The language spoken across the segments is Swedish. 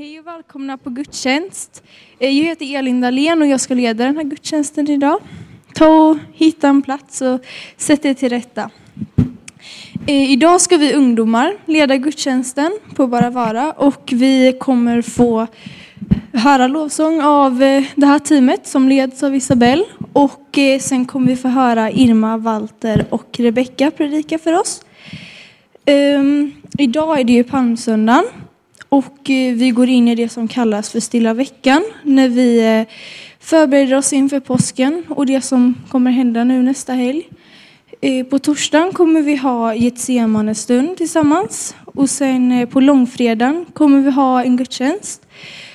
Hej och välkomna på gudstjänst. Eh, jag heter Elin Dahlén och jag ska leda den här gudstjänsten idag. Ta och hitta en plats och sätt er till rätta. Eh, idag ska vi ungdomar leda gudstjänsten på Bara Vara och vi kommer få höra lovsång av eh, det här teamet som leds av Isabelle. Och sen kommer vi få höra Irma, Walter och Rebecka predika för oss. Ehm, idag är det ju palmsöndagen och eh, vi går in i det som kallas för stilla veckan när vi eh, förbereder oss inför påsken och det som kommer hända nu nästa helg. Eh, på torsdagen kommer vi ha Getsemane-stund tillsammans och sen på långfredagen kommer vi ha en gudstjänst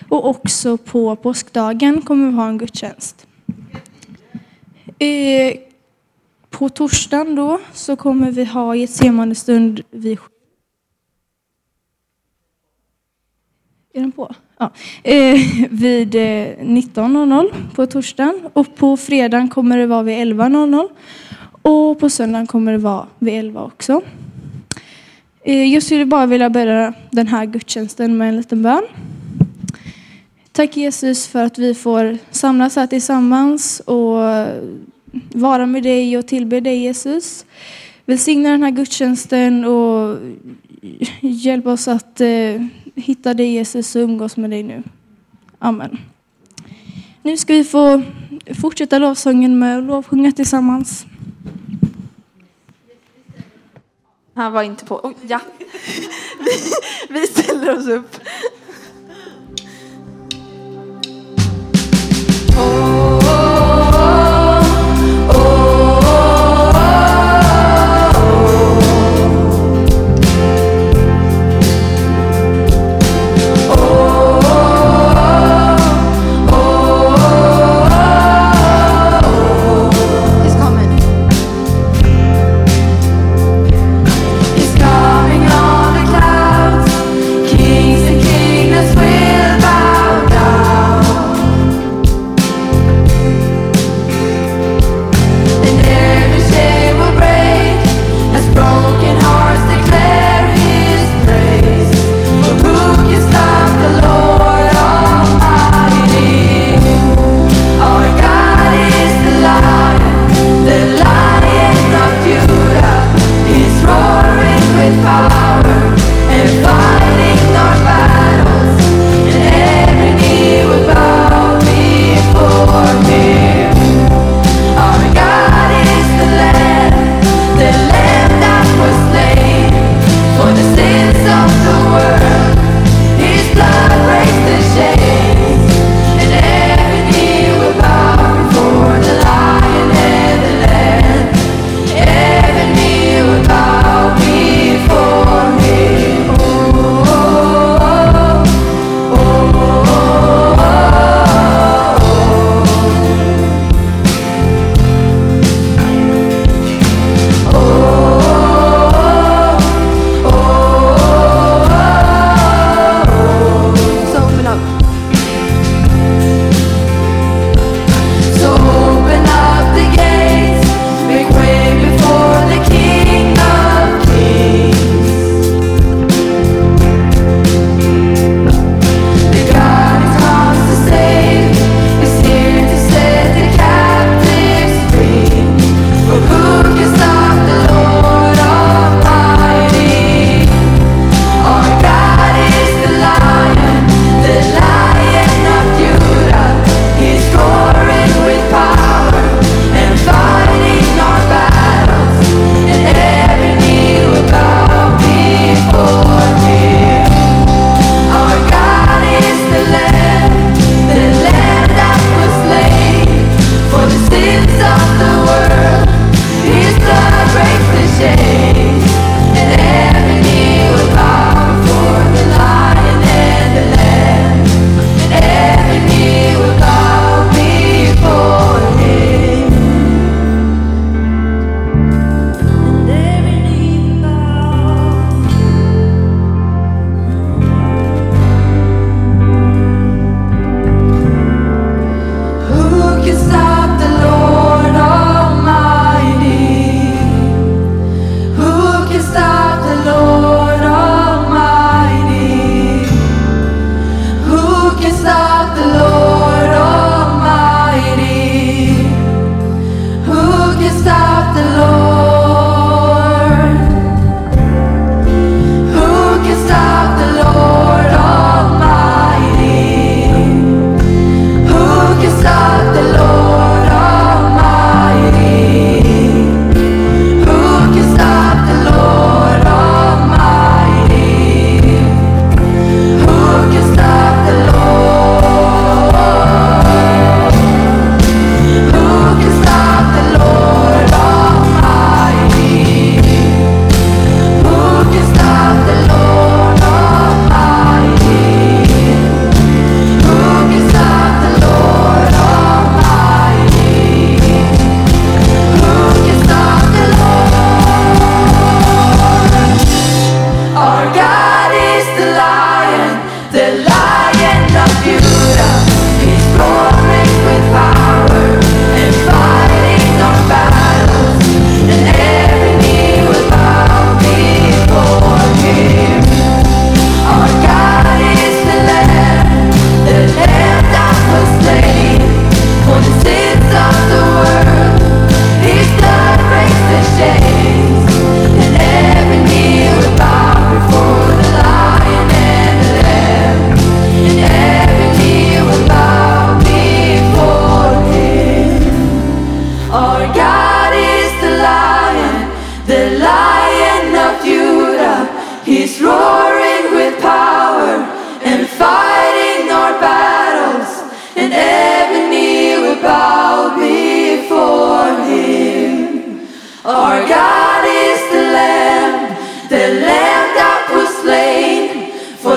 och också på påskdagen kommer vi ha en gudstjänst. På torsdagen då så kommer vi ha Getsemane-stund vid Är den på? Ja. Eh, vid eh, 19.00 på torsdagen och på fredagen kommer det vara vid 11.00 och på söndagen kommer det vara vid 11 också. Eh, jag skulle bara vilja börja den här gudstjänsten med en liten bön. Tack Jesus för att vi får samlas här tillsammans och vara med dig och tillbe dig Jesus. Välsigna den här gudstjänsten och hjälp oss att eh, hitta dig Jesus och umgås med dig nu. Amen. Nu ska vi få fortsätta lovsången med att lovsjunga tillsammans. Han var inte på. Oh, ja. Vi ställer oss upp.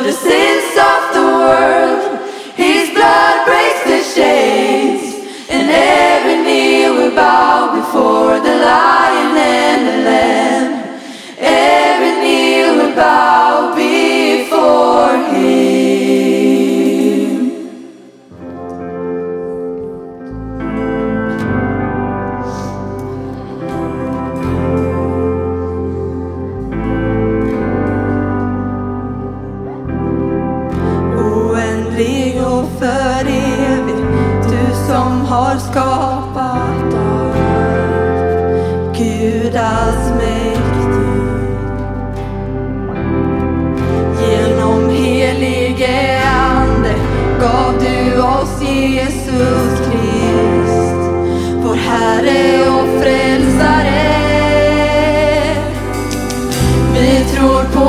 the sins of the world. His blood breaks the chains, and every knee will bow before the Lion and the Lamb. Every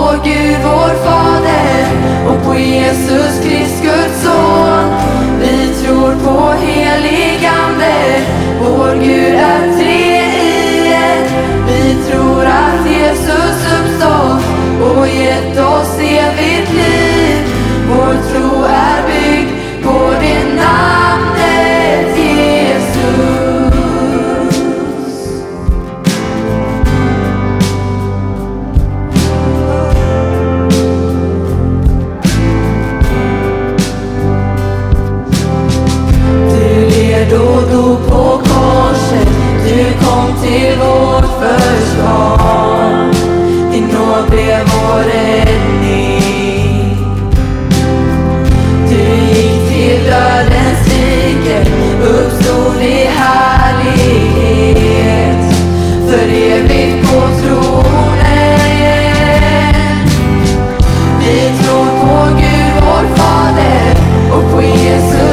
Vår Gud vår Fader och på Jesus Krist, Guds son. Vi tror på heligande, vår Gud är tre i ett. Vi tror att Jesus uppstått och gett oss evigt liv. Vår tro är byggd på din namn. till vårt försvar. Din nåd blev vår räddning. Du gick till dödens rike, uppstod i härlighet. För evigt på tronen. Vi tror på Gud, vår Fader, och på Jesus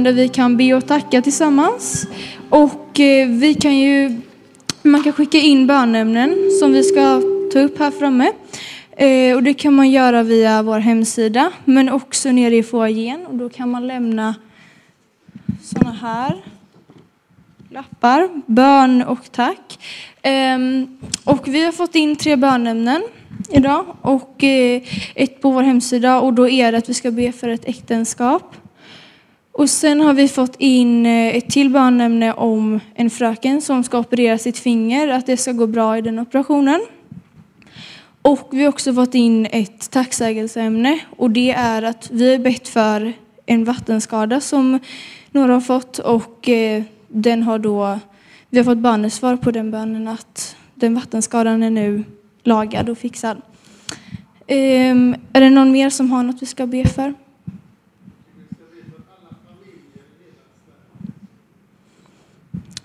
stund där vi kan be och tacka tillsammans. Och eh, vi kan ju, man kan skicka in bönämnen som vi ska ta upp här framme. Eh, och det kan man göra via vår hemsida, men också nere i foajén. Och då kan man lämna sådana här lappar, bön och tack. Ehm, och vi har fått in tre bönämnen idag och eh, ett på vår hemsida och då är det att vi ska be för ett äktenskap. Och sen har vi fått in eh, ett till bönämne om en fröken som ska operera sitt finger, att det ska gå bra i den operationen. Och vi har också fått in ett tacksägelseämne och det är att vi har bett för en vattenskada som några har fått och eh, den har då, vi har fått bönesvar på den bönen att den vattenskadan är nu lagad och fixad. Ehm, är det någon mer som har något vi ska be för?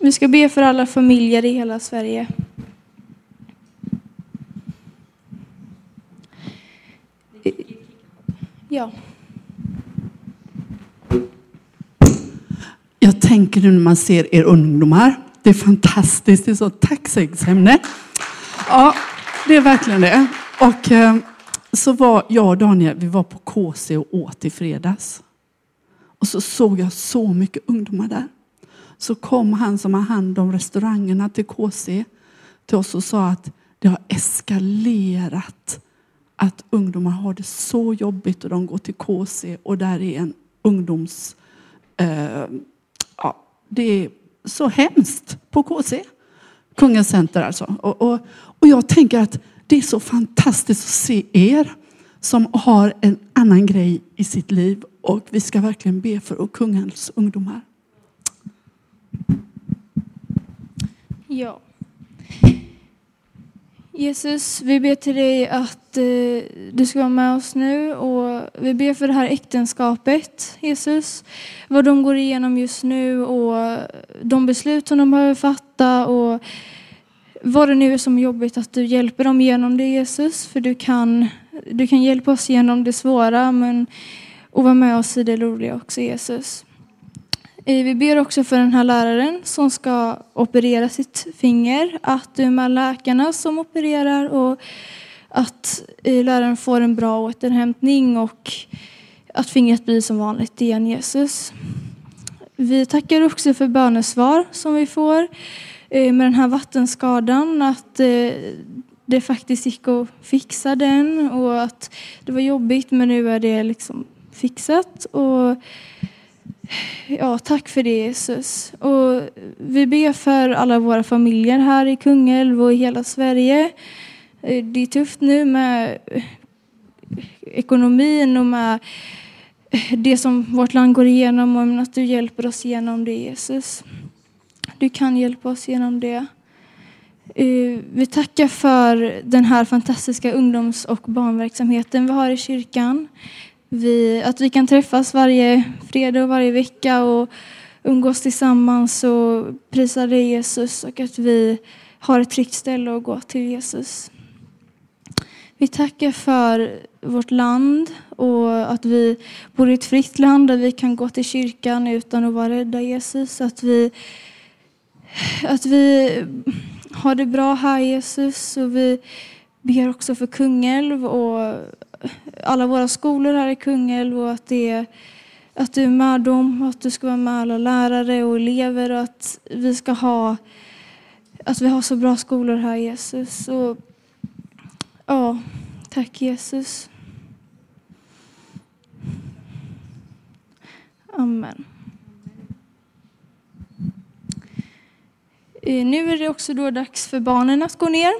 Vi ska be för alla familjer i hela Sverige. Ja. Jag tänker nu när man ser er ungdomar. Det är fantastiskt. Det är så tacksägelseämne. Ja, det är verkligen det. Och eh, så var jag och Daniel, vi var på KC och åt i fredags. Och så såg jag så mycket ungdomar där. Så kom han som har hand om restaurangerna till KC till oss och sa att det har eskalerat. Att ungdomar har det så jobbigt och de går till KC och där är en ungdoms... Eh, ja, det är så hemskt på KC. Kungens center alltså. Och, och, och jag tänker att det är så fantastiskt att se er som har en annan grej i sitt liv och vi ska verkligen be för kungens ungdomar. Ja. Jesus, vi ber till dig att eh, du ska vara med oss nu och vi ber för det här äktenskapet, Jesus. Vad de går igenom just nu och de beslut som de behöver fatta och vad det nu är som är jobbigt att du hjälper dem genom det, Jesus. För du kan, du kan hjälpa oss genom det svåra men, och vara med oss i det roliga också, Jesus. Eh, vi ber också för den här läraren som ska operera sitt finger, att du är med läkarna som opererar och att eh, läraren får en bra återhämtning och att fingret blir som vanligt igen, Jesus. Vi tackar också för bönesvar som vi får eh, med den här vattenskadan, att det faktiskt gick att fixa den och att det var jobbigt men nu är det liksom fixat. Och Ja, tack för det Jesus. Och vi ber för alla våra familjer här i Kungälv och i hela Sverige. Eh, det är tufft nu med ekonomin och med det som vårt land går igenom och att du hjälper oss genom det Jesus. Du kan hjälpa oss genom det. Eh, vi tackar för den här fantastiska ungdoms och barnverksamheten vi har i kyrkan. Vi, att vi kan träffas varje fredag och varje vecka och umgås tillsammans och prisa dig Jesus och att vi har ett tryggt ställe att gå till Jesus. Vi tackar för vårt land och att vi bor i ett fritt land där vi kan gå till kyrkan utan att vara rädda Jesus. Att vi, att vi har det bra här Jesus och vi ber också för Kungälv och alla våra skolor här i Kungälv och att, det, att du är med dem och att du ska vara med alla lärare och elever och att vi ska ha att vi har så bra skolor här Jesus. Och, ja, tack Jesus. Amen. Eh, nu är det också då dags för barnen att gå ner.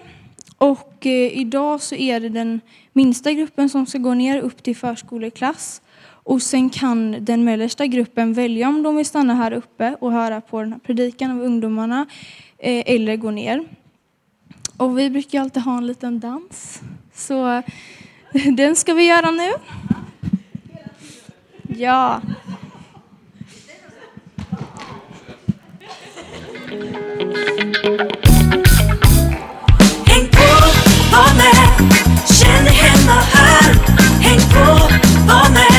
Och eh, idag så är det den minsta gruppen som ska gå ner upp till förskoleklass. Och sen kan den mellersta gruppen välja om de vill stanna här uppe och höra på den här predikan av ungdomarna eh, eller gå ner. Och vi brukar alltid ha en liten dans. Så den ska vi göra nu. Ja. Thank you var med, känn dig hemma här. Häng på, var med,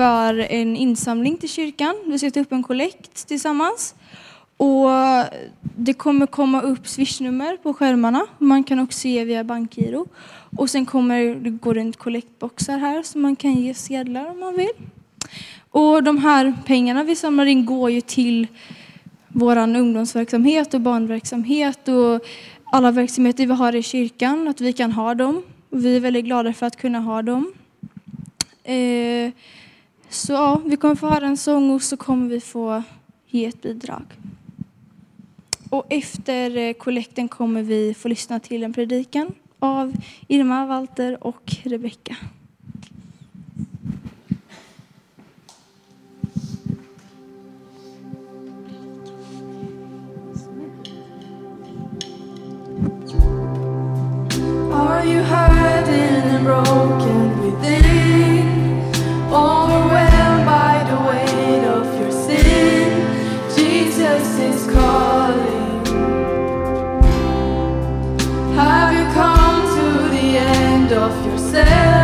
för en insamling till kyrkan. Vi ska ta upp en kollekt tillsammans. Och det kommer komma upp swishnummer på skärmarna. Man kan också ge via bankgiro. Och sen kommer det gå runt kollektboxar här så man kan ge sedlar om man vill. Och de här pengarna vi samlar in går ju till vår ungdomsverksamhet och barnverksamhet och alla verksamheter vi har i kyrkan, att vi kan ha dem. Vi är väldigt glada för att kunna ha dem. Eh, så ja, vi kommer få höra en sång och så kommer vi få ge ett bidrag. Och efter eh, kollekten kommer vi få lyssna till en predikan av Irma, Walter och Rebecka. Are you hurting and broken within? Overwhelmed by the weight of your sin? Jesus is calling. Have you come to the end of yourself?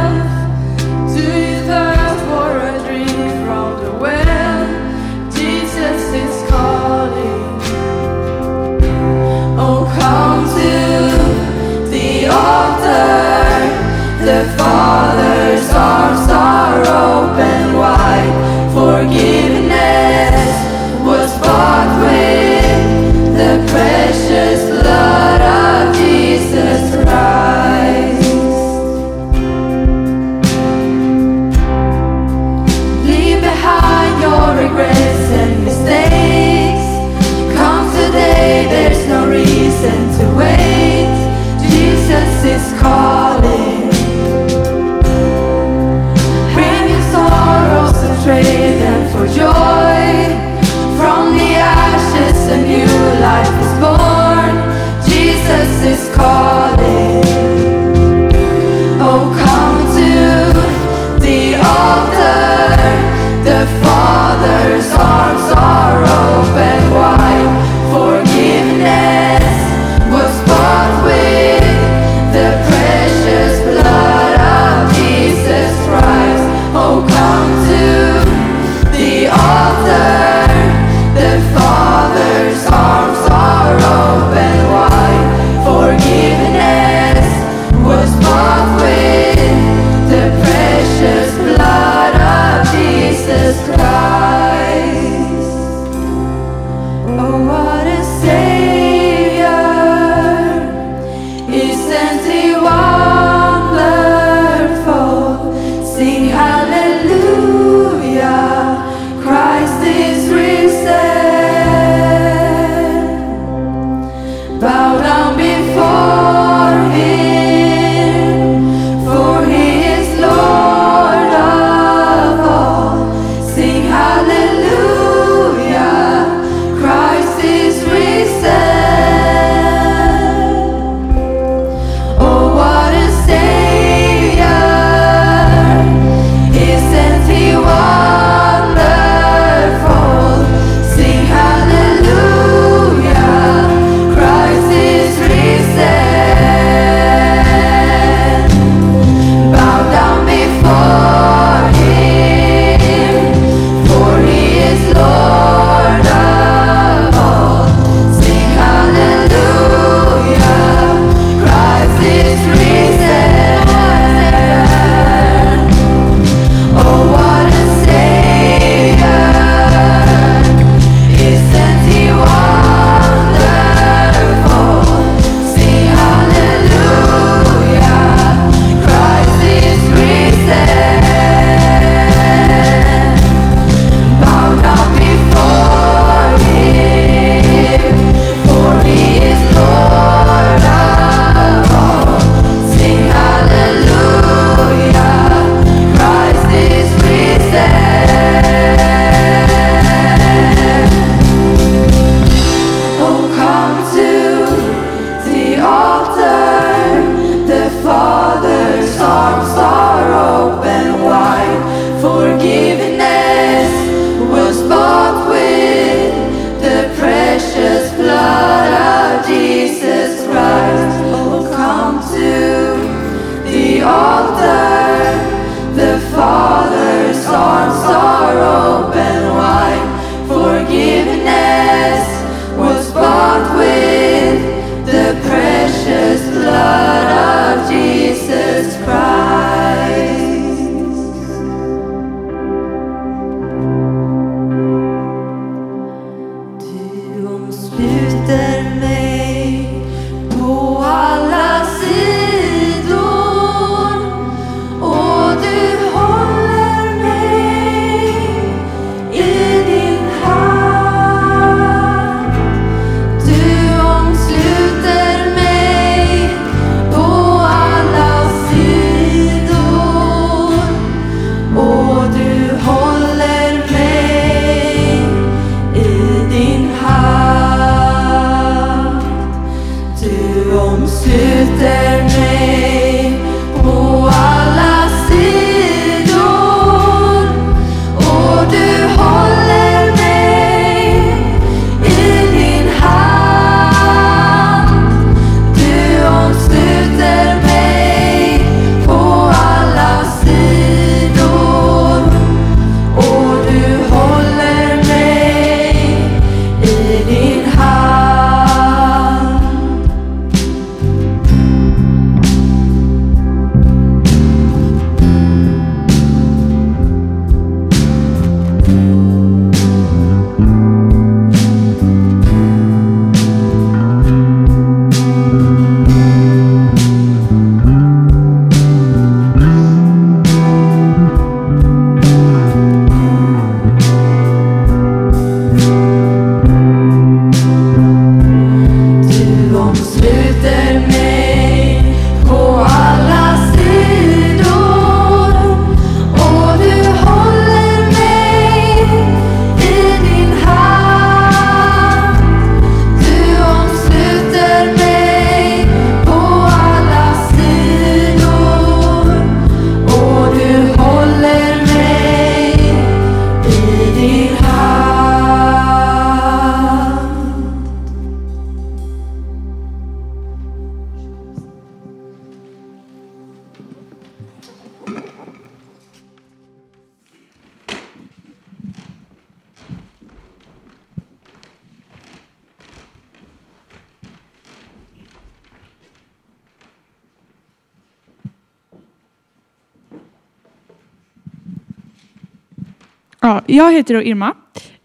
Jag heter då Irma,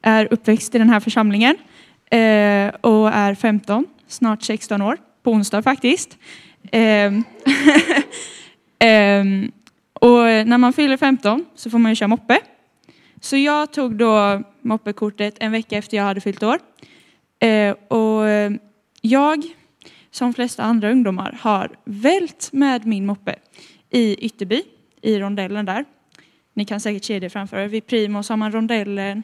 är uppväxt i den här församlingen eh, och är 15, snart 16 år, på onsdag faktiskt. Ehm, ehm, och när man fyller 15 så får man ju köra moppe. Så jag tog då moppekortet en vecka efter jag hade fyllt år. Eh, och jag, som flesta andra ungdomar, har vält med min moppe i Ytterby, i rondellen där. Ni kan säkert se det framför er. Vid Primos har man rondellen.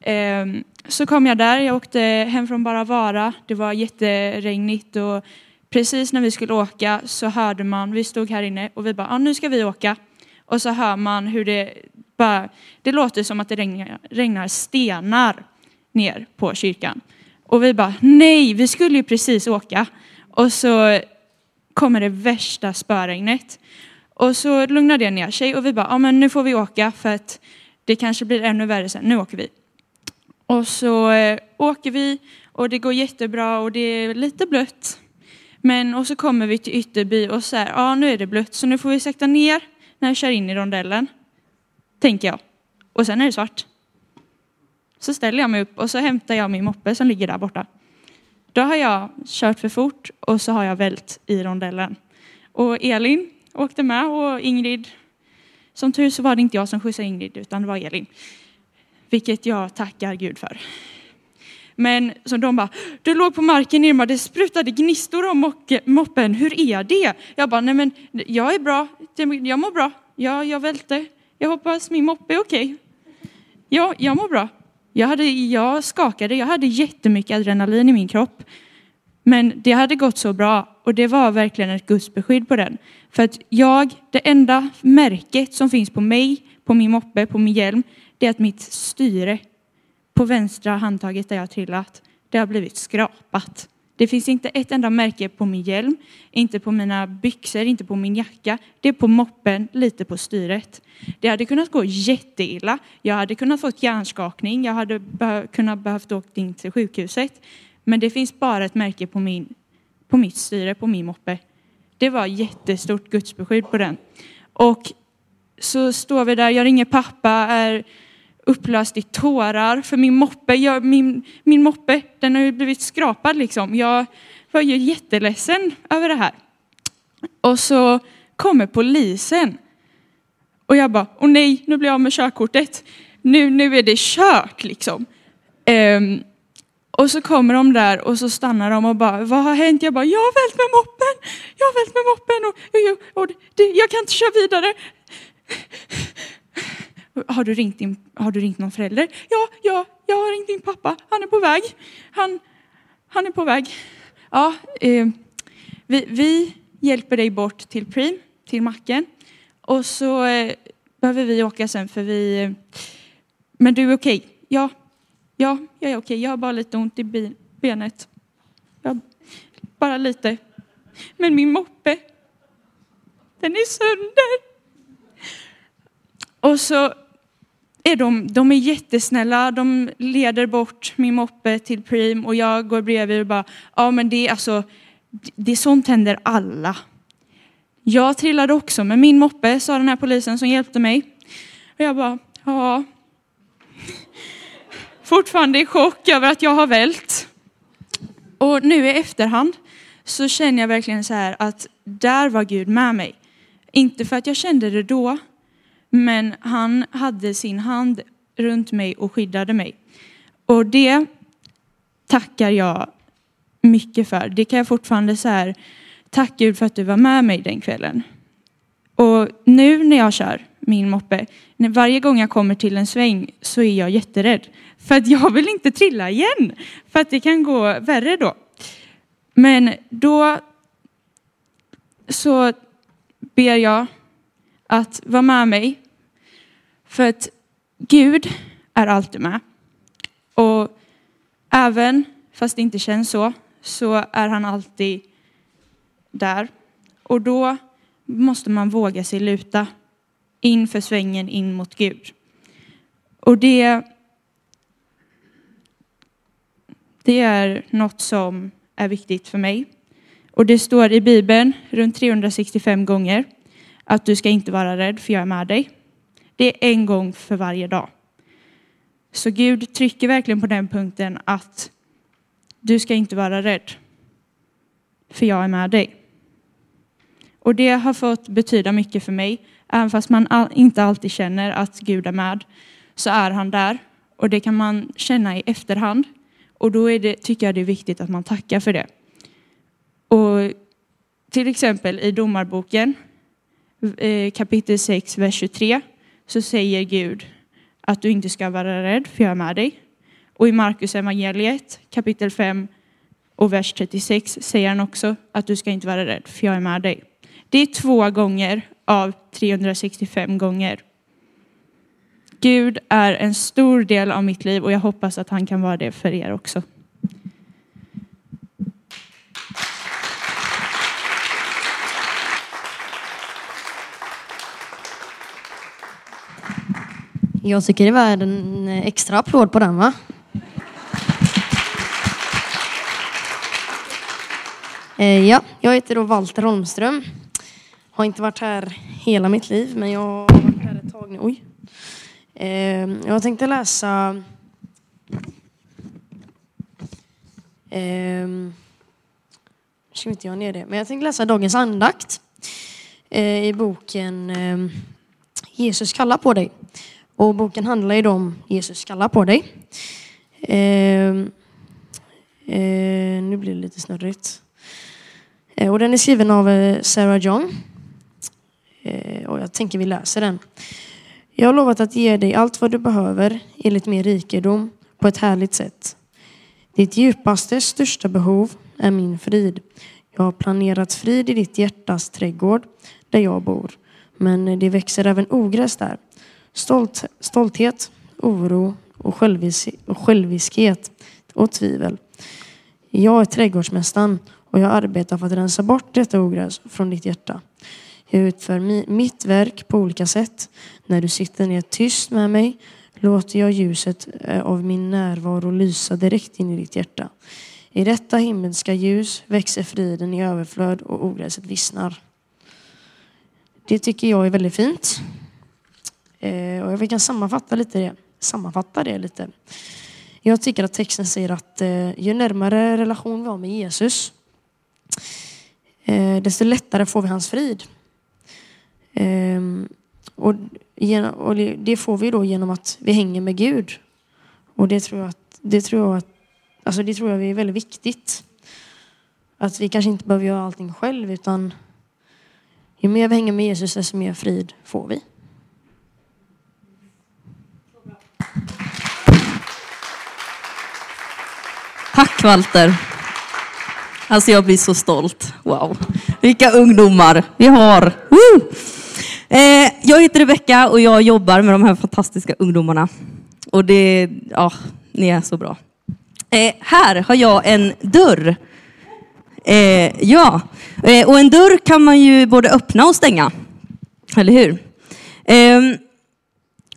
Ehm, så kom jag där, jag åkte hem från Bara Vara. Det var jätteregnigt och precis när vi skulle åka så hörde man, vi stod här inne och vi bara, ah, nu ska vi åka. Och så hör man hur det bara, det låter som att det regnar, regnar stenar ner på kyrkan. Och vi bara, nej, vi skulle ju precis åka. Och så kommer det värsta spöregnet. Och så lugnade det ner sig och vi bara, ja men nu får vi åka för att det kanske blir ännu värre sen. Nu åker vi. Och så eh, åker vi och det går jättebra och det är lite blött. Men och så kommer vi till Ytterby och så här, ja nu är det blött så nu får vi sakta ner när jag kör in i rondellen. Tänker jag. Och sen är det svart. Så ställer jag mig upp och så hämtar jag min moppe som ligger där borta. Då har jag kört för fort och så har jag vält i rondellen. Och Elin åkte med och Ingrid, som tur så var det inte jag som skjutsade Ingrid utan det var Elin. Vilket jag tackar Gud för. Men så de bara, du låg på marken Irma, det sprutade gnistor om moppen, hur är det? Jag bara, nej men jag är bra, jag mår bra, jag, jag välte, jag hoppas min moppe är okej. Ja, jag mår bra. Jag, hade, jag skakade, jag hade jättemycket adrenalin i min kropp. Men det hade gått så bra och det var verkligen ett Guds beskydd på den. För att jag, det enda märket som finns på mig, på min moppe, på min hjälm, det är att mitt styre på vänstra handtaget där jag har trillat, det har blivit skrapat. Det finns inte ett enda märke på min hjälm, inte på mina byxor, inte på min jacka. Det är på moppen, lite på styret. Det hade kunnat gå jätteilla. Jag hade kunnat fått hjärnskakning, jag hade be- kunnat behövt åka in till sjukhuset. Men det finns bara ett märke på, min, på mitt styre, på min moppe. Det var jättestort gudsbeskydd på den. Och så står vi där, jag ringer pappa, är upplöst i tårar för min moppe, jag, min, min moppe, den har ju blivit skrapad liksom. Jag var ju jätteledsen över det här. Och så kommer polisen. Och jag bara, åh nej, nu blir jag av med körkortet. Nu, nu är det kört liksom. Um, och så kommer de där och så stannar de och bara, vad har hänt? Jag bara, jag har vält med moppen, jag har vält med moppen och, och, och det, jag kan inte köra vidare. Har du ringt, din, har du ringt någon förälder? Ja, ja, jag har ringt din pappa. Han är på väg. Han, han är på väg. Ja, eh, vi, vi hjälper dig bort till Prim, till macken. Och så eh, behöver vi åka sen för vi... Eh, men du är okej? Ja, ja, jag är okej. Jag har bara lite ont i benet. Jag, bara lite. Men min moppe, den är sönder. Och så är de, de är jättesnälla, de leder bort min moppe till Prim och jag går bredvid och bara, ja men det är alltså, det är sånt händer alla. Jag trillade också med min moppe, sa den här polisen som hjälpte mig. Och jag bara, ja. Fortfarande i chock över att jag har vält. Och nu i efterhand så känner jag verkligen så här att där var Gud med mig. Inte för att jag kände det då, men han hade sin hand runt mig och skyddade mig. Och det tackar jag mycket för. Det kan jag fortfarande så här, tack Gud för att du var med mig den kvällen. Och nu när jag kör min moppe, när varje gång jag kommer till en sväng så är jag jätterädd. För att jag vill inte trilla igen, för att det kan gå värre då. Men då så ber jag att vara med mig. För att Gud är alltid med. Och även fast det inte känns så, så är han alltid där. Och då måste man våga sig luta inför svängen in mot Gud. Och det, det är något som är viktigt för mig. Och det står i Bibeln runt 365 gånger att du ska inte vara rädd för jag är med dig. Det är en gång för varje dag. Så Gud trycker verkligen på den punkten att du ska inte vara rädd. För jag är med dig. Och det har fått betyda mycket för mig. Även fast man inte alltid känner att Gud är med så är han där. Och det kan man känna i efterhand. Och då är det, tycker jag det är viktigt att man tackar för det. Och till exempel i Domarboken eh, kapitel 6, vers 23 så säger Gud att du inte ska vara rädd för jag är med dig. Och i Markus evangeliet kapitel 5 och vers 36 säger han också att du ska inte vara rädd för jag är med dig. Det är två gånger av 365 gånger. Gud är en stor del av mitt liv och jag hoppas att han kan vara det för er också. Jag tycker det var en extra applåd på den va? Eh, ja, jag heter då Walter Holmström. Har inte varit här hela mitt liv, men jag har varit här ett tag nu. Oj. Eh, Jag tänkte läsa... Ehm, ska inte jag ner det, men jag tänkte läsa dagens andakt eh, i boken eh, Jesus kallar på dig. Och boken handlar ju om Jesus kallar på dig. Ehm, eh, nu blir det lite snurrigt. Eh, och den är skriven av eh, Sarah John. Eh, och jag tänker vi läser den. Jag har lovat att ge dig allt vad du behöver enligt min rikedom på ett härligt sätt. Ditt djupaste, största behov är min frid. Jag har planerat frid i ditt hjärtas trädgård där jag bor. Men det växer även ogräs där. Stolt, stolthet, oro och, självis, och själviskhet och tvivel. Jag är trädgårdsmästaren och jag arbetar för att rensa bort detta ogräs från ditt hjärta. Jag utför mi, mitt verk på olika sätt. När du sitter ner tyst med mig låter jag ljuset eh, av min närvaro lysa direkt in i ditt hjärta. I detta himmelska ljus växer friden i överflöd och ogräset vissnar. Det tycker jag är väldigt fint. Eh, och vi kan sammanfatta lite det. Sammanfatta det lite. Jag tycker att texten säger att eh, ju närmare relation vi har med Jesus eh, desto lättare får vi hans frid. Ehm, och, genom, och det, det får vi då genom att vi hänger med Gud. Och det tror jag att, det tror jag att, alltså det tror jag är väldigt viktigt. Att vi kanske inte behöver göra allting själv utan ju mer vi hänger med Jesus desto mer frid får vi. Tack Walter. Alltså jag blir så stolt. Wow. Vilka ungdomar vi har. Woo! Eh, jag heter Rebecka och jag jobbar med de här fantastiska ungdomarna. Och det, ja, ni är så bra. Eh, här har jag en dörr. Eh, ja, eh, och en dörr kan man ju både öppna och stänga. Eller hur? Ehm,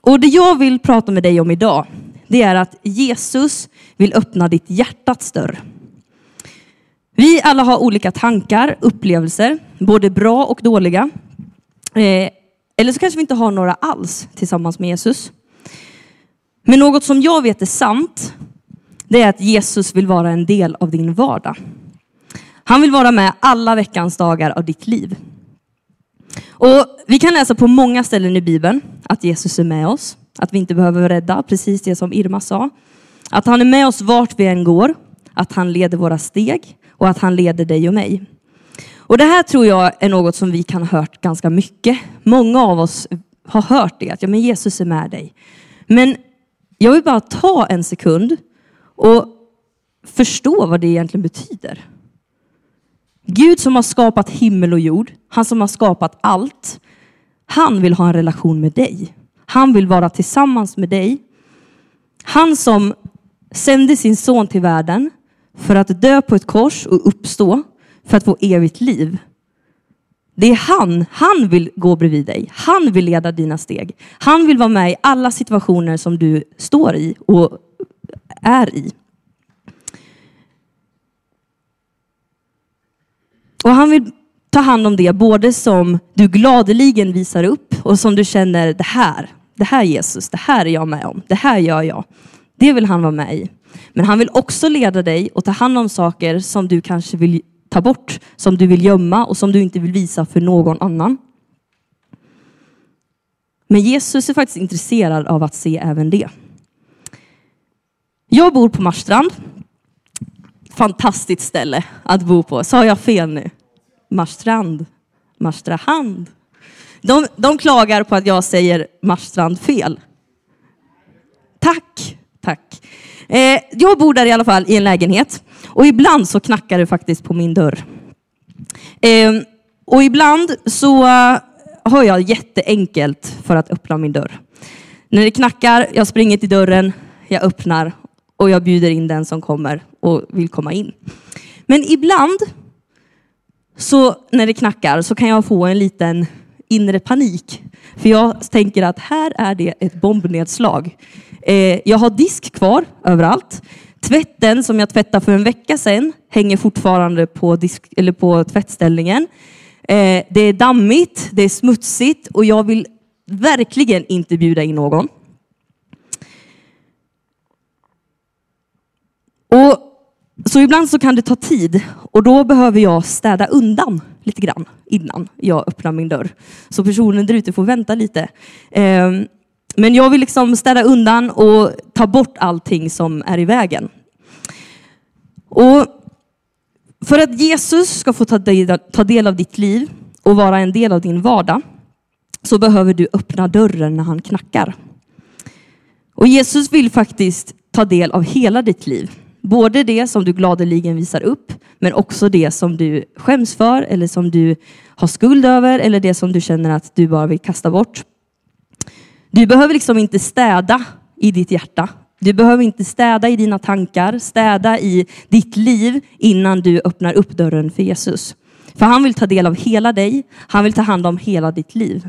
och det jag vill prata med dig om idag, det är att Jesus vill öppna ditt hjärtats dörr. Vi alla har olika tankar, upplevelser, både bra och dåliga. Eh, eller så kanske vi inte har några alls tillsammans med Jesus. Men något som jag vet är sant, det är att Jesus vill vara en del av din vardag. Han vill vara med alla veckans dagar av ditt liv. Och vi kan läsa på många ställen i Bibeln att Jesus är med oss, att vi inte behöver vara rädda, precis det som Irma sa. Att han är med oss vart vi än går, att han leder våra steg och att han leder dig och mig. Och det här tror jag är något som vi kan ha hört ganska mycket. Många av oss har hört det, att ja, men Jesus är med dig. Men jag vill bara ta en sekund och förstå vad det egentligen betyder. Gud som har skapat himmel och jord, han som har skapat allt, han vill ha en relation med dig. Han vill vara tillsammans med dig. Han som sände sin son till världen för att dö på ett kors och uppstå för att få evigt liv. Det är han, han vill gå bredvid dig. Han vill leda dina steg. Han vill vara med i alla situationer som du står i och är i. Och han vill ta hand om det både som du gladeligen visar upp och som du känner det här, det här Jesus, det här är jag med om, det här gör jag. Det vill han vara med i. Men han vill också leda dig och ta hand om saker som du kanske vill ta bort, som du vill gömma och som du inte vill visa för någon annan. Men Jesus är faktiskt intresserad av att se även det. Jag bor på Marstrand. Fantastiskt ställe att bo på. Sa jag fel nu? Marstrand. Marstrahand. De, de klagar på att jag säger Marstrand fel. Tack, tack. Eh, jag bor där i alla fall i en lägenhet och ibland så knackar det faktiskt på min dörr. Eh, och ibland så eh, har jag jätteenkelt för att öppna min dörr. När det knackar, jag springer till dörren, jag öppnar och jag bjuder in den som kommer och vill komma in. Men ibland så när det knackar så kan jag få en liten inre panik. För jag tänker att här är det ett bombnedslag. Eh, jag har disk kvar överallt. Tvätten som jag tvättade för en vecka sedan hänger fortfarande på, disk, eller på tvättställningen. Eh, det är dammigt, det är smutsigt och jag vill verkligen inte bjuda in någon. Och så ibland så kan det ta tid och då behöver jag städa undan lite grann innan jag öppnar min dörr. Så personen där ute får vänta lite. Eh, men jag vill liksom städa undan och ta bort allting som är i vägen. Och för att Jesus ska få ta del, av ditt liv och vara en del av din vardag så behöver du öppna dörren när han knackar. Och Jesus vill faktiskt ta del av hela ditt liv. Både det som du gladeligen visar upp, men också det som du skäms för eller som du har skuld över eller det som du känner att du bara vill kasta bort. Du behöver liksom inte städa i ditt hjärta. Du behöver inte städa i dina tankar, städa i ditt liv innan du öppnar upp dörren för Jesus. För han vill ta del av hela dig, han vill ta hand om hela ditt liv.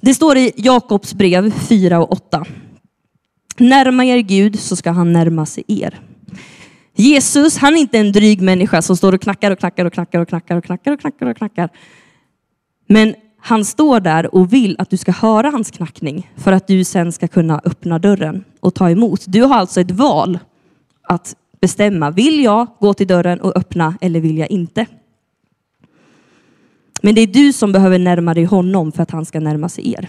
Det står i Jakobs brev 4 och 8. Närma er Gud så ska han närma sig er. Jesus, han är inte en dryg människa som står och knackar och knackar och knackar och knackar och knackar och knackar och knackar. Men han står där och vill att du ska höra hans knackning för att du sen ska kunna öppna dörren och ta emot. Du har alltså ett val att bestämma. Vill jag gå till dörren och öppna eller vill jag inte? Men det är du som behöver närma dig honom för att han ska närma sig er.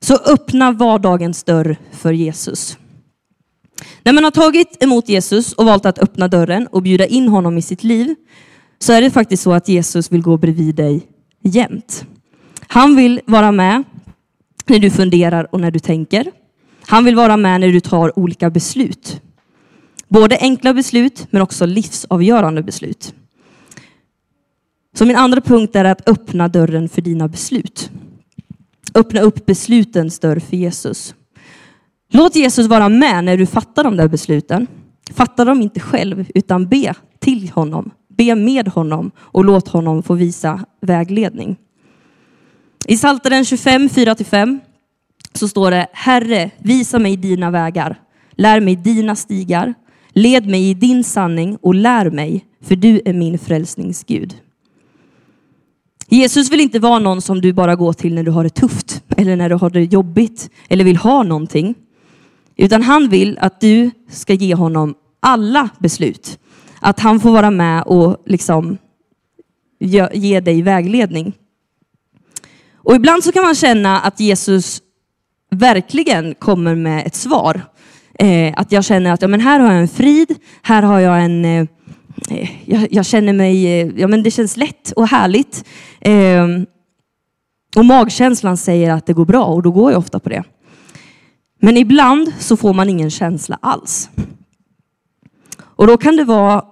Så öppna vardagens dörr för Jesus. När man har tagit emot Jesus och valt att öppna dörren och bjuda in honom i sitt liv så är det faktiskt så att Jesus vill gå bredvid dig jämt. Han vill vara med när du funderar och när du tänker. Han vill vara med när du tar olika beslut. Både enkla beslut men också livsavgörande beslut. Så min andra punkt är att öppna dörren för dina beslut. Öppna upp beslutens dörr för Jesus. Låt Jesus vara med när du fattar de där besluten. Fatta dem inte själv utan be till honom. Be med honom och låt honom få visa vägledning. I Psaltaren 25, 4-5 så står det Herre, visa mig dina vägar. Lär mig dina stigar. Led mig i din sanning och lär mig, för du är min frälsningsgud. Jesus vill inte vara någon som du bara går till när du har det tufft eller när du har det jobbigt eller vill ha någonting. Utan han vill att du ska ge honom alla beslut. Att han får vara med och liksom ge, ge dig vägledning. Och ibland så kan man känna att Jesus verkligen kommer med ett svar. Eh, att jag känner att ja, men här har jag en frid, här har jag en eh, eh jag, jag, känner mig, eh, ja men det känns lätt och härligt. Ehm, och magkänslan säger att det går bra och då går jag ofta på det. Men ibland så får man ingen känsla alls. Och då kan det vara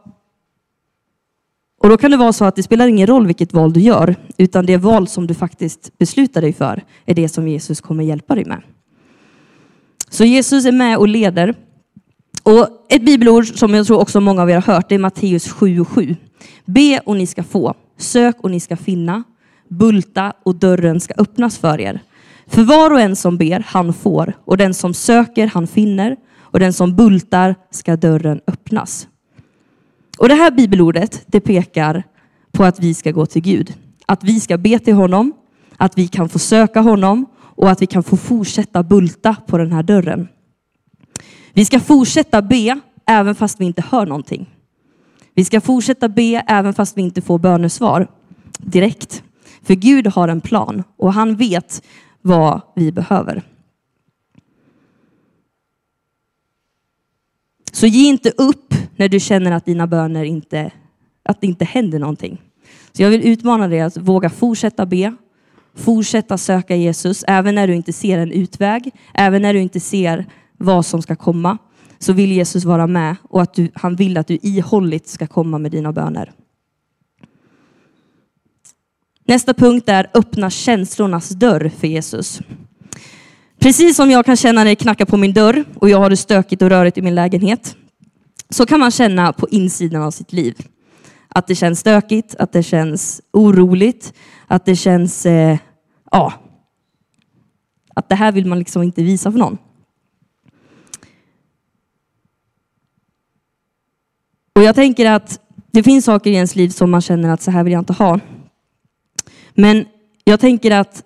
och då kan det vara så att det spelar ingen roll vilket val du gör, utan det val som du faktiskt beslutar dig för är det som Jesus kommer hjälpa dig med. Så Jesus är med och leder. Och ett bibelord som jag tror också många av er har hört, det är Matteus 7 och 7. Be och ni ska få, sök och ni ska finna, bulta och dörren ska öppnas för er. För var och en som ber, han får, och den som söker, han finner, och den som bultar ska dörren öppnas. Och det här bibelordet, det pekar på att vi ska gå till Gud. Att vi ska be till honom, Att vi kan få söka honom och att vi kan få fortsätta bulta på den här dörren. Vi ska fortsätta be även fast vi inte hör någonting. Vi ska fortsätta be även fast vi inte får bönesvar direkt. För Gud har en plan och han vet vad vi behöver. Så ge inte upp när du känner att dina böner inte, att det inte händer någonting. Så jag vill utmana dig att våga fortsätta be, fortsätta söka Jesus, även när du inte ser en utväg, även när du inte ser vad som ska komma, så vill Jesus vara med och att du, han vill att du ihålligt ska komma med dina böner. Nästa punkt är öppna känslornas dörr för Jesus. Precis som jag kan känna när det knackar på min dörr och jag har det stökigt och rörigt i min lägenhet, så kan man känna på insidan av sitt liv. Att det känns stökigt, att det känns oroligt, att det känns, eh, ja, att det här vill man liksom inte visa för någon. Och jag tänker att det finns saker i ens liv som man känner att så här vill jag inte ha. Men jag tänker att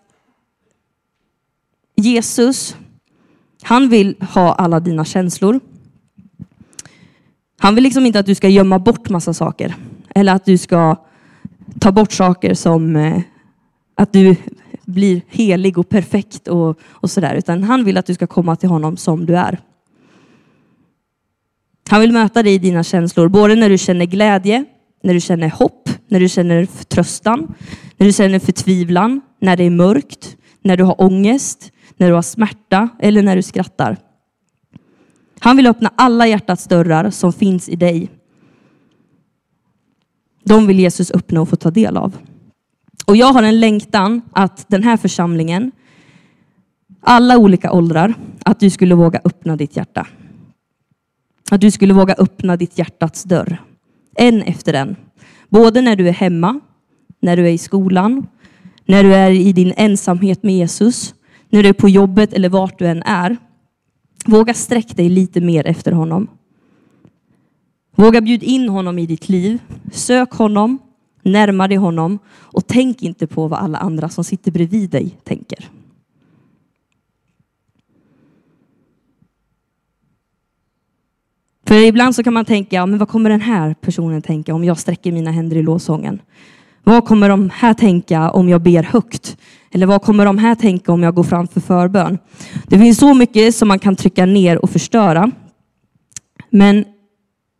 Jesus, han vill ha alla dina känslor. Han vill liksom inte att du ska gömma bort massa saker. Eller att du ska ta bort saker som eh, att du blir helig och perfekt och, och sådär. Utan han vill att du ska komma till honom som du är. Han vill möta dig i dina känslor, både när du känner glädje, när du känner hopp, när du känner förtröstan, när du känner förtvivlan, när det är mörkt, när du har ångest, när du har smärta eller när du skrattar. Han vill öppna alla hjärtats dörrar som finns i dig. De vill Jesus öppna och få ta del av. Och jag har en längtan att den här församlingen, alla olika åldrar, att du skulle våga öppna ditt hjärta. Att du skulle våga öppna ditt hjärtats dörr. En efter en. Både när du är hemma, när du är i skolan, när du är i din ensamhet med Jesus, när du är på jobbet eller vart du än är. Våga sträck dig lite mer efter honom. Våga bjud in honom i ditt liv. Sök honom, närma dig honom och tänk inte på vad alla andra som sitter bredvid dig tänker. För ibland så kan man tänka, ja, men vad kommer den här personen tänka om jag sträcker mina händer i lovsången? Vad kommer de här tänka om jag ber högt? Eller vad kommer de här tänka om jag går fram för förbön? Det finns så mycket som man kan trycka ner och förstöra. Men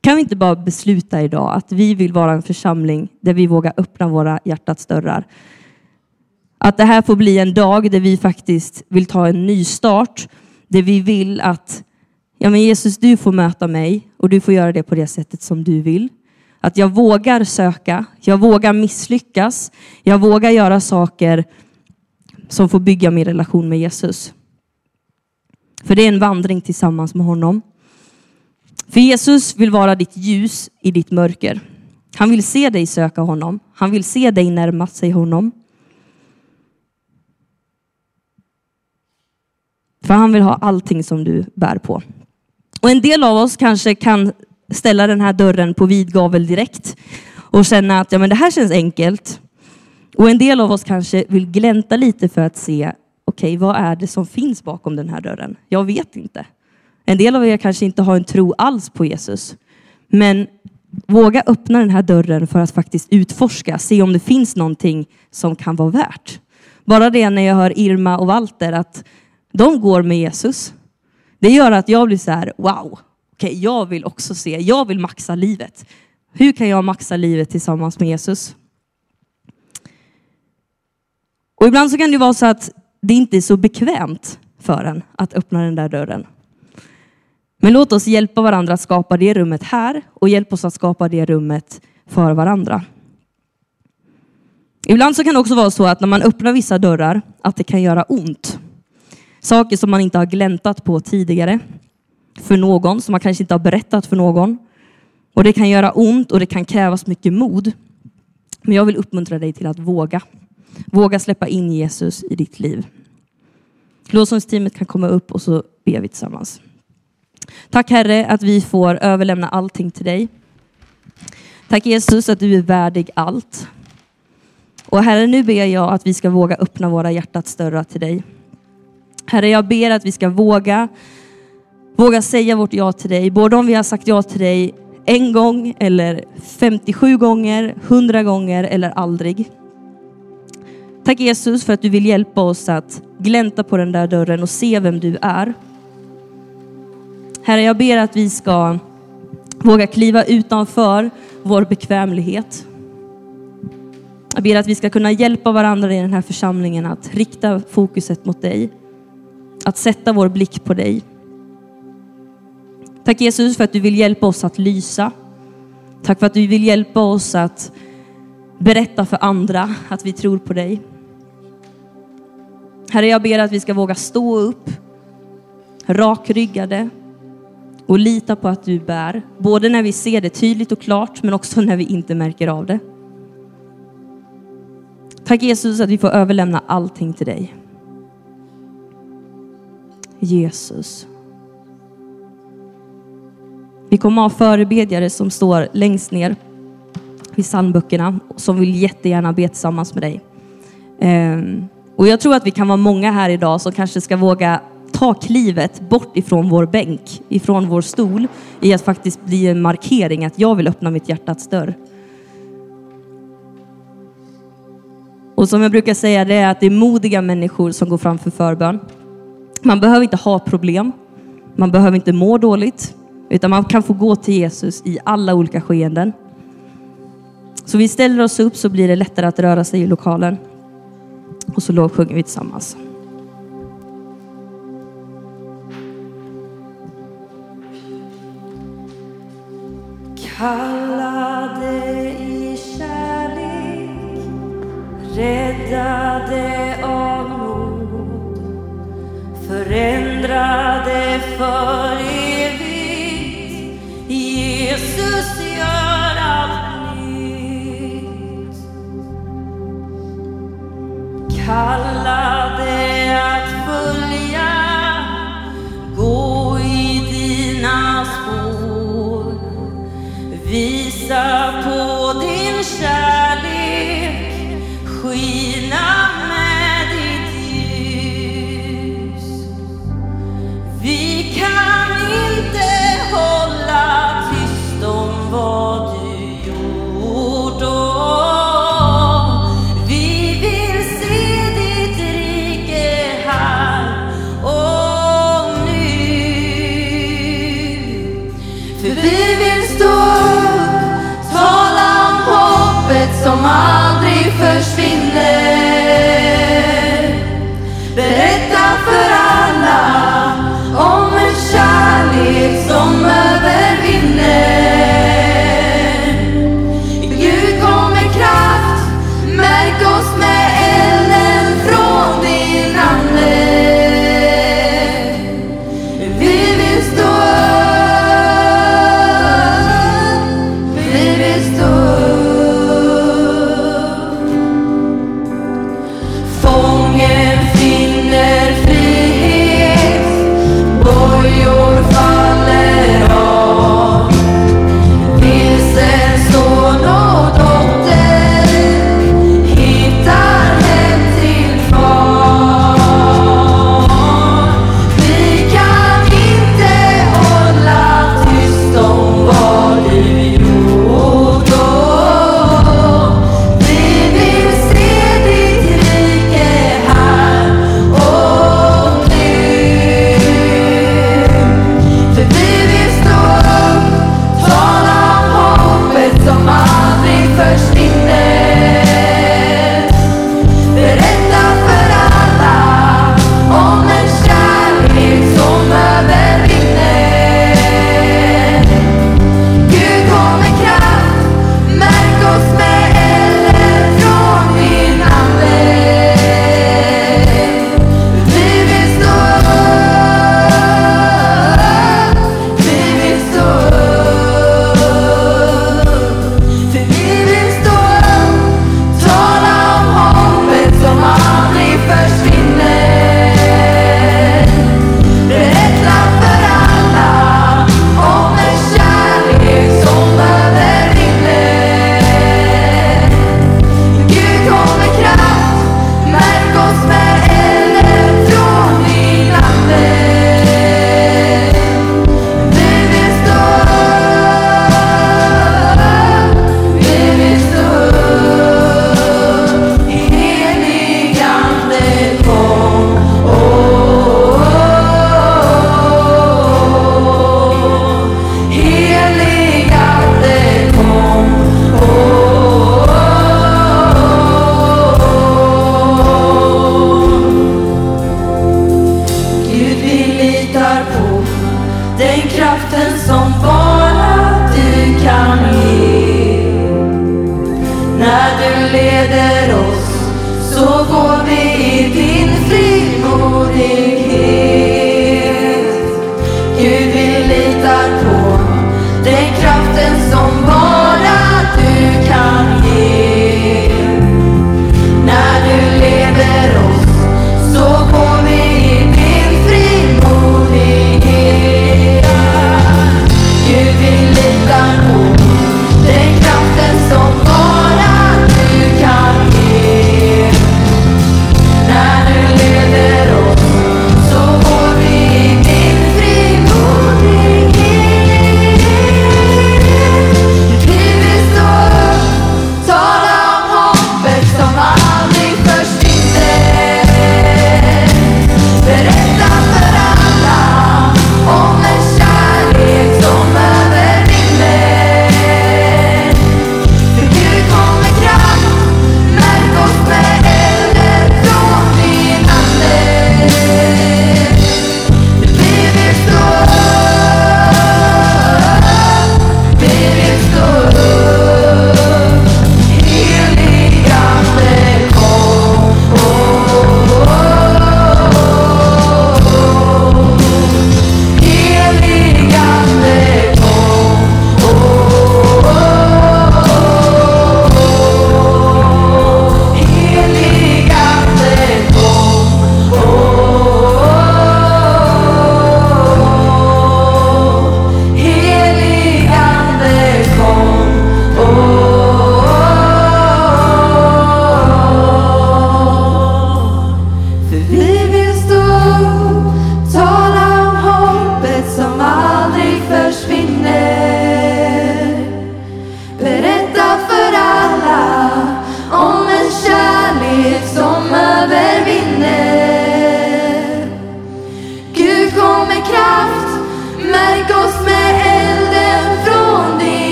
kan vi inte bara besluta idag att vi vill vara en församling där vi vågar öppna våra hjärtats dörrar? Att det här får bli en dag där vi faktiskt vill ta en ny start, där vi vill att ja men Jesus, du får möta mig och du får göra det på det sättet som du vill. Att jag vågar söka, jag vågar misslyckas, jag vågar göra saker som får bygga min relation med Jesus. För det är en vandring tillsammans med honom. För Jesus vill vara ditt ljus i ditt mörker. Han vill se dig söka honom. Han vill se dig närma sig honom. För han vill ha allting som du bär på. Och en del av oss kanske kan ställa den här dörren på vid gavel direkt och känna att ja, men det här känns enkelt. Och en del av oss kanske vill glänta lite för att se, okej, okay, vad är det som finns bakom den här dörren? Jag vet inte. En del av er kanske inte har en tro alls på Jesus. Men våga öppna den här dörren för att faktiskt utforska, se om det finns någonting som kan vara värt. Bara det när jag hör Irma och Walter att de går med Jesus. Det gör att jag blir så här, wow, okej, okay, jag vill också se, jag vill maxa livet. Hur kan jag maxa livet tillsammans med Jesus? Och ibland så kan det vara så att det inte är så bekvämt för en att öppna den där dörren. Men låt oss hjälpa varandra att skapa det rummet här och hjälp oss att skapa det rummet för varandra. Ibland så kan det också vara så att när man öppnar vissa dörrar att det kan göra ont. Saker som man inte har gläntat på tidigare för någon, som man kanske inte har berättat för någon. Och det kan göra ont och det kan krävas mycket mod. Men jag vill uppmuntra dig till att våga. Våga släppa in Jesus i ditt liv. Lovsångsteamet kan komma upp och så ber vi tillsammans. Tack Herre att vi får överlämna allting till dig. Tack Jesus att du är värdig allt. Och Herre, nu ber jag att vi ska våga öppna våra hjärtats dörrar till dig. Herre, jag ber att vi ska våga, våga säga vårt ja till dig. Både om vi har sagt ja till dig en gång eller 57 gånger, 100 gånger eller aldrig. Tack Jesus för att du vill hjälpa oss att glänta på den där dörren och se vem du är. Herre, jag ber att vi ska våga kliva utanför vår bekvämlighet. Jag ber att vi ska kunna hjälpa varandra i den här församlingen att rikta fokuset mot dig. Att sätta vår blick på dig. Tack Jesus för att du vill hjälpa oss att lysa. Tack för att du vill hjälpa oss att berätta för andra att vi tror på dig. Herre, jag ber att vi ska våga stå upp rakryggade och lita på att du bär, både när vi ser det tydligt och klart, men också när vi inte märker av det. Tack Jesus att vi får överlämna allting till dig. Jesus. Vi kommer ha förebedjare som står längst ner vid psalmböckerna som vill jättegärna be tillsammans med dig. Ehm, och jag tror att vi kan vara många här idag som kanske ska våga ta klivet bort ifrån vår bänk, ifrån vår stol, i att faktiskt bli en markering att jag vill öppna mitt hjärtats dörr. Och som jag brukar säga, det är att det är modiga människor som går fram för förbön. Man behöver inte ha problem. Man behöver inte må dåligt. Utan man kan få gå till Jesus i alla olika skeenden. Så vi ställer oss upp så blir det lättare att röra sig i lokalen. Och så lovsjunger vi tillsammans. Kallade i kärlek, räddade av nåd, förändrade för evigt. Jesus jag Kallade att följa, gå i dina spår. Visa på din kärlek, skina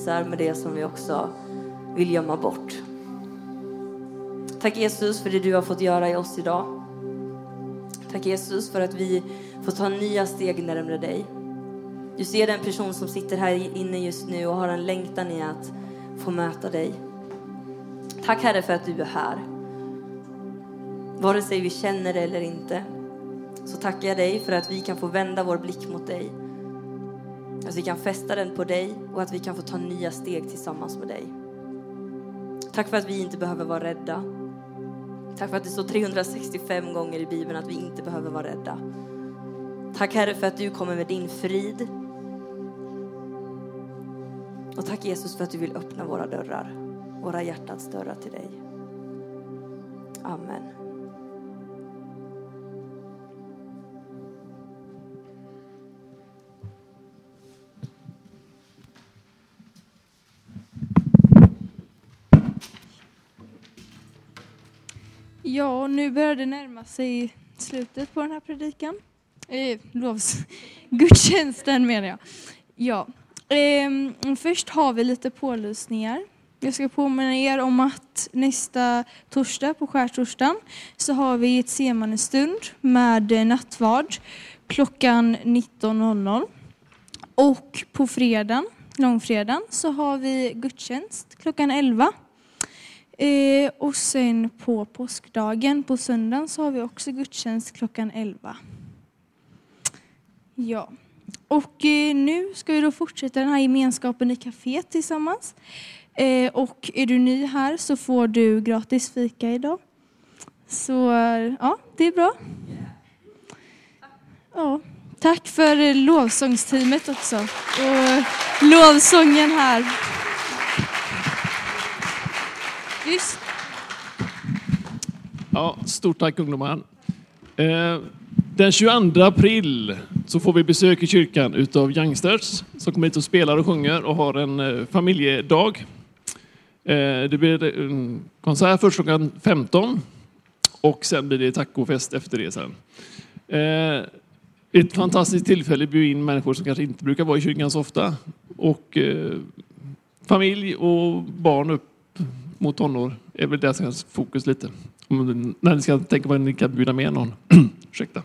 visar med det som vi också vill gömma bort. Tack Jesus för det du har fått göra i oss idag. Tack Jesus för att vi får ta nya steg närmare dig. Du ser den person som sitter här inne just nu och har en längtan i att få möta dig. Tack Herre för att du är här. Vare sig vi känner det eller inte så tackar jag dig för att vi kan få vända vår blick mot dig. Att vi kan fästa den på dig och att vi kan få ta nya steg tillsammans med dig. Tack för att vi inte behöver vara rädda. Tack för att det står 365 gånger i Bibeln att vi inte behöver vara rädda. Tack Herre för att du kommer med din frid. Och tack Jesus för att du vill öppna våra dörrar, våra hjärtats dörrar till dig. Amen. Ja, nu börjar det närma sig slutet på den här predikan. Eh, lovs... Gudstjänsten menar jag. Ja. Eh, först har vi lite pålysningar. Jag ska påminna er om att nästa torsdag, på skärtorsdagen, så har vi ett semanestund med nattvard klockan 19.00. Och på fredagen, långfredagen, så har vi gudstjänst klockan 11. Eh, och sen på påskdagen, på söndagen, så har vi också gudstjänst klockan 11. Ja. Och eh, nu ska vi då fortsätta den här gemenskapen i kaféet tillsammans. Eh, och är du ny här så får du gratis fika idag. Så ja, det är bra. Ja, tack för lovsångsteamet också. Och lovsången här. Just Ja, stort tack ungdomar. Eh, den 22 april så får vi besök i kyrkan utav Youngsters som kommer hit och spelar och sjunger och har en eh, familjedag. Eh, det blir en konsert först klockan 15 och sen blir det tacofest efter det sen. Ett fantastiskt tillfälle att bjuda in människor som kanske inte brukar vara i kyrkan så ofta. Och familj och barn upp mot tonår är väl deras fokus lite. Om- När ni ska tänka på vad ni kan bjuda med någon. Ursäkta.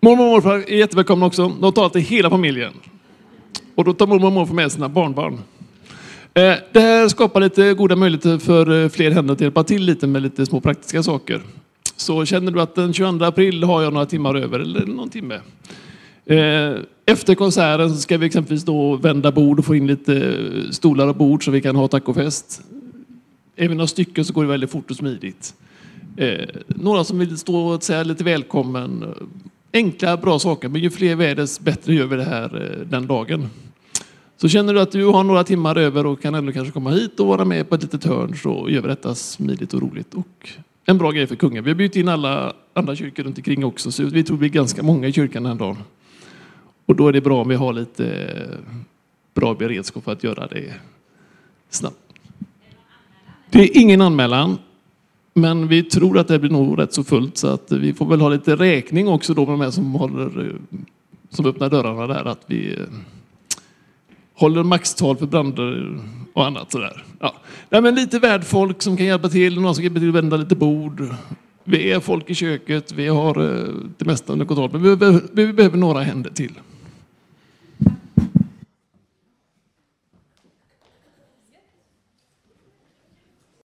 Mormor och morfar är jättevälkomna också. De talar till hela familjen. Och då tar mormor och morfar med sina barnbarn. Eh, det här skapar lite goda möjligheter för eh, fler händer att hjälpa till lite med lite små praktiska saker. Så känner du att den 22 april har jag några timmar över, eller någon timme. Eh, efter konserten ska vi exempelvis då vända bord och få in lite eh, stolar och bord så vi kan ha tacofest. Är vi några stycken så går det väldigt fort och smidigt. Eh, några som vill stå och säga lite välkommen. Enkla, bra saker, men ju fler vi är desto bättre gör vi det här den dagen. Så känner du att du har några timmar över och kan ändå kanske komma hit och vara med på ett litet hörn så gör vi detta smidigt och roligt. Och en bra grej för kungen. Vi har bjudit in alla andra kyrkor runt omkring också så vi tror vi är ganska många i kyrkan den dagen. Och då är det bra om vi har lite eh, bra beredskap för att göra det snabbt. Det är ingen anmälan, men vi tror att det blir nog rätt så fullt så att vi får väl ha lite räkning också då med de här som, håller, eh, som öppnar dörrarna där att vi eh, håller maxtal för brander och annat sådär. Ja. Nej, men lite värdfolk som kan hjälpa till, någon som kan hjälpa till att vända lite bord. Vi är folk i köket, vi har det mesta under kontroll, men vi behöver, vi behöver några händer till.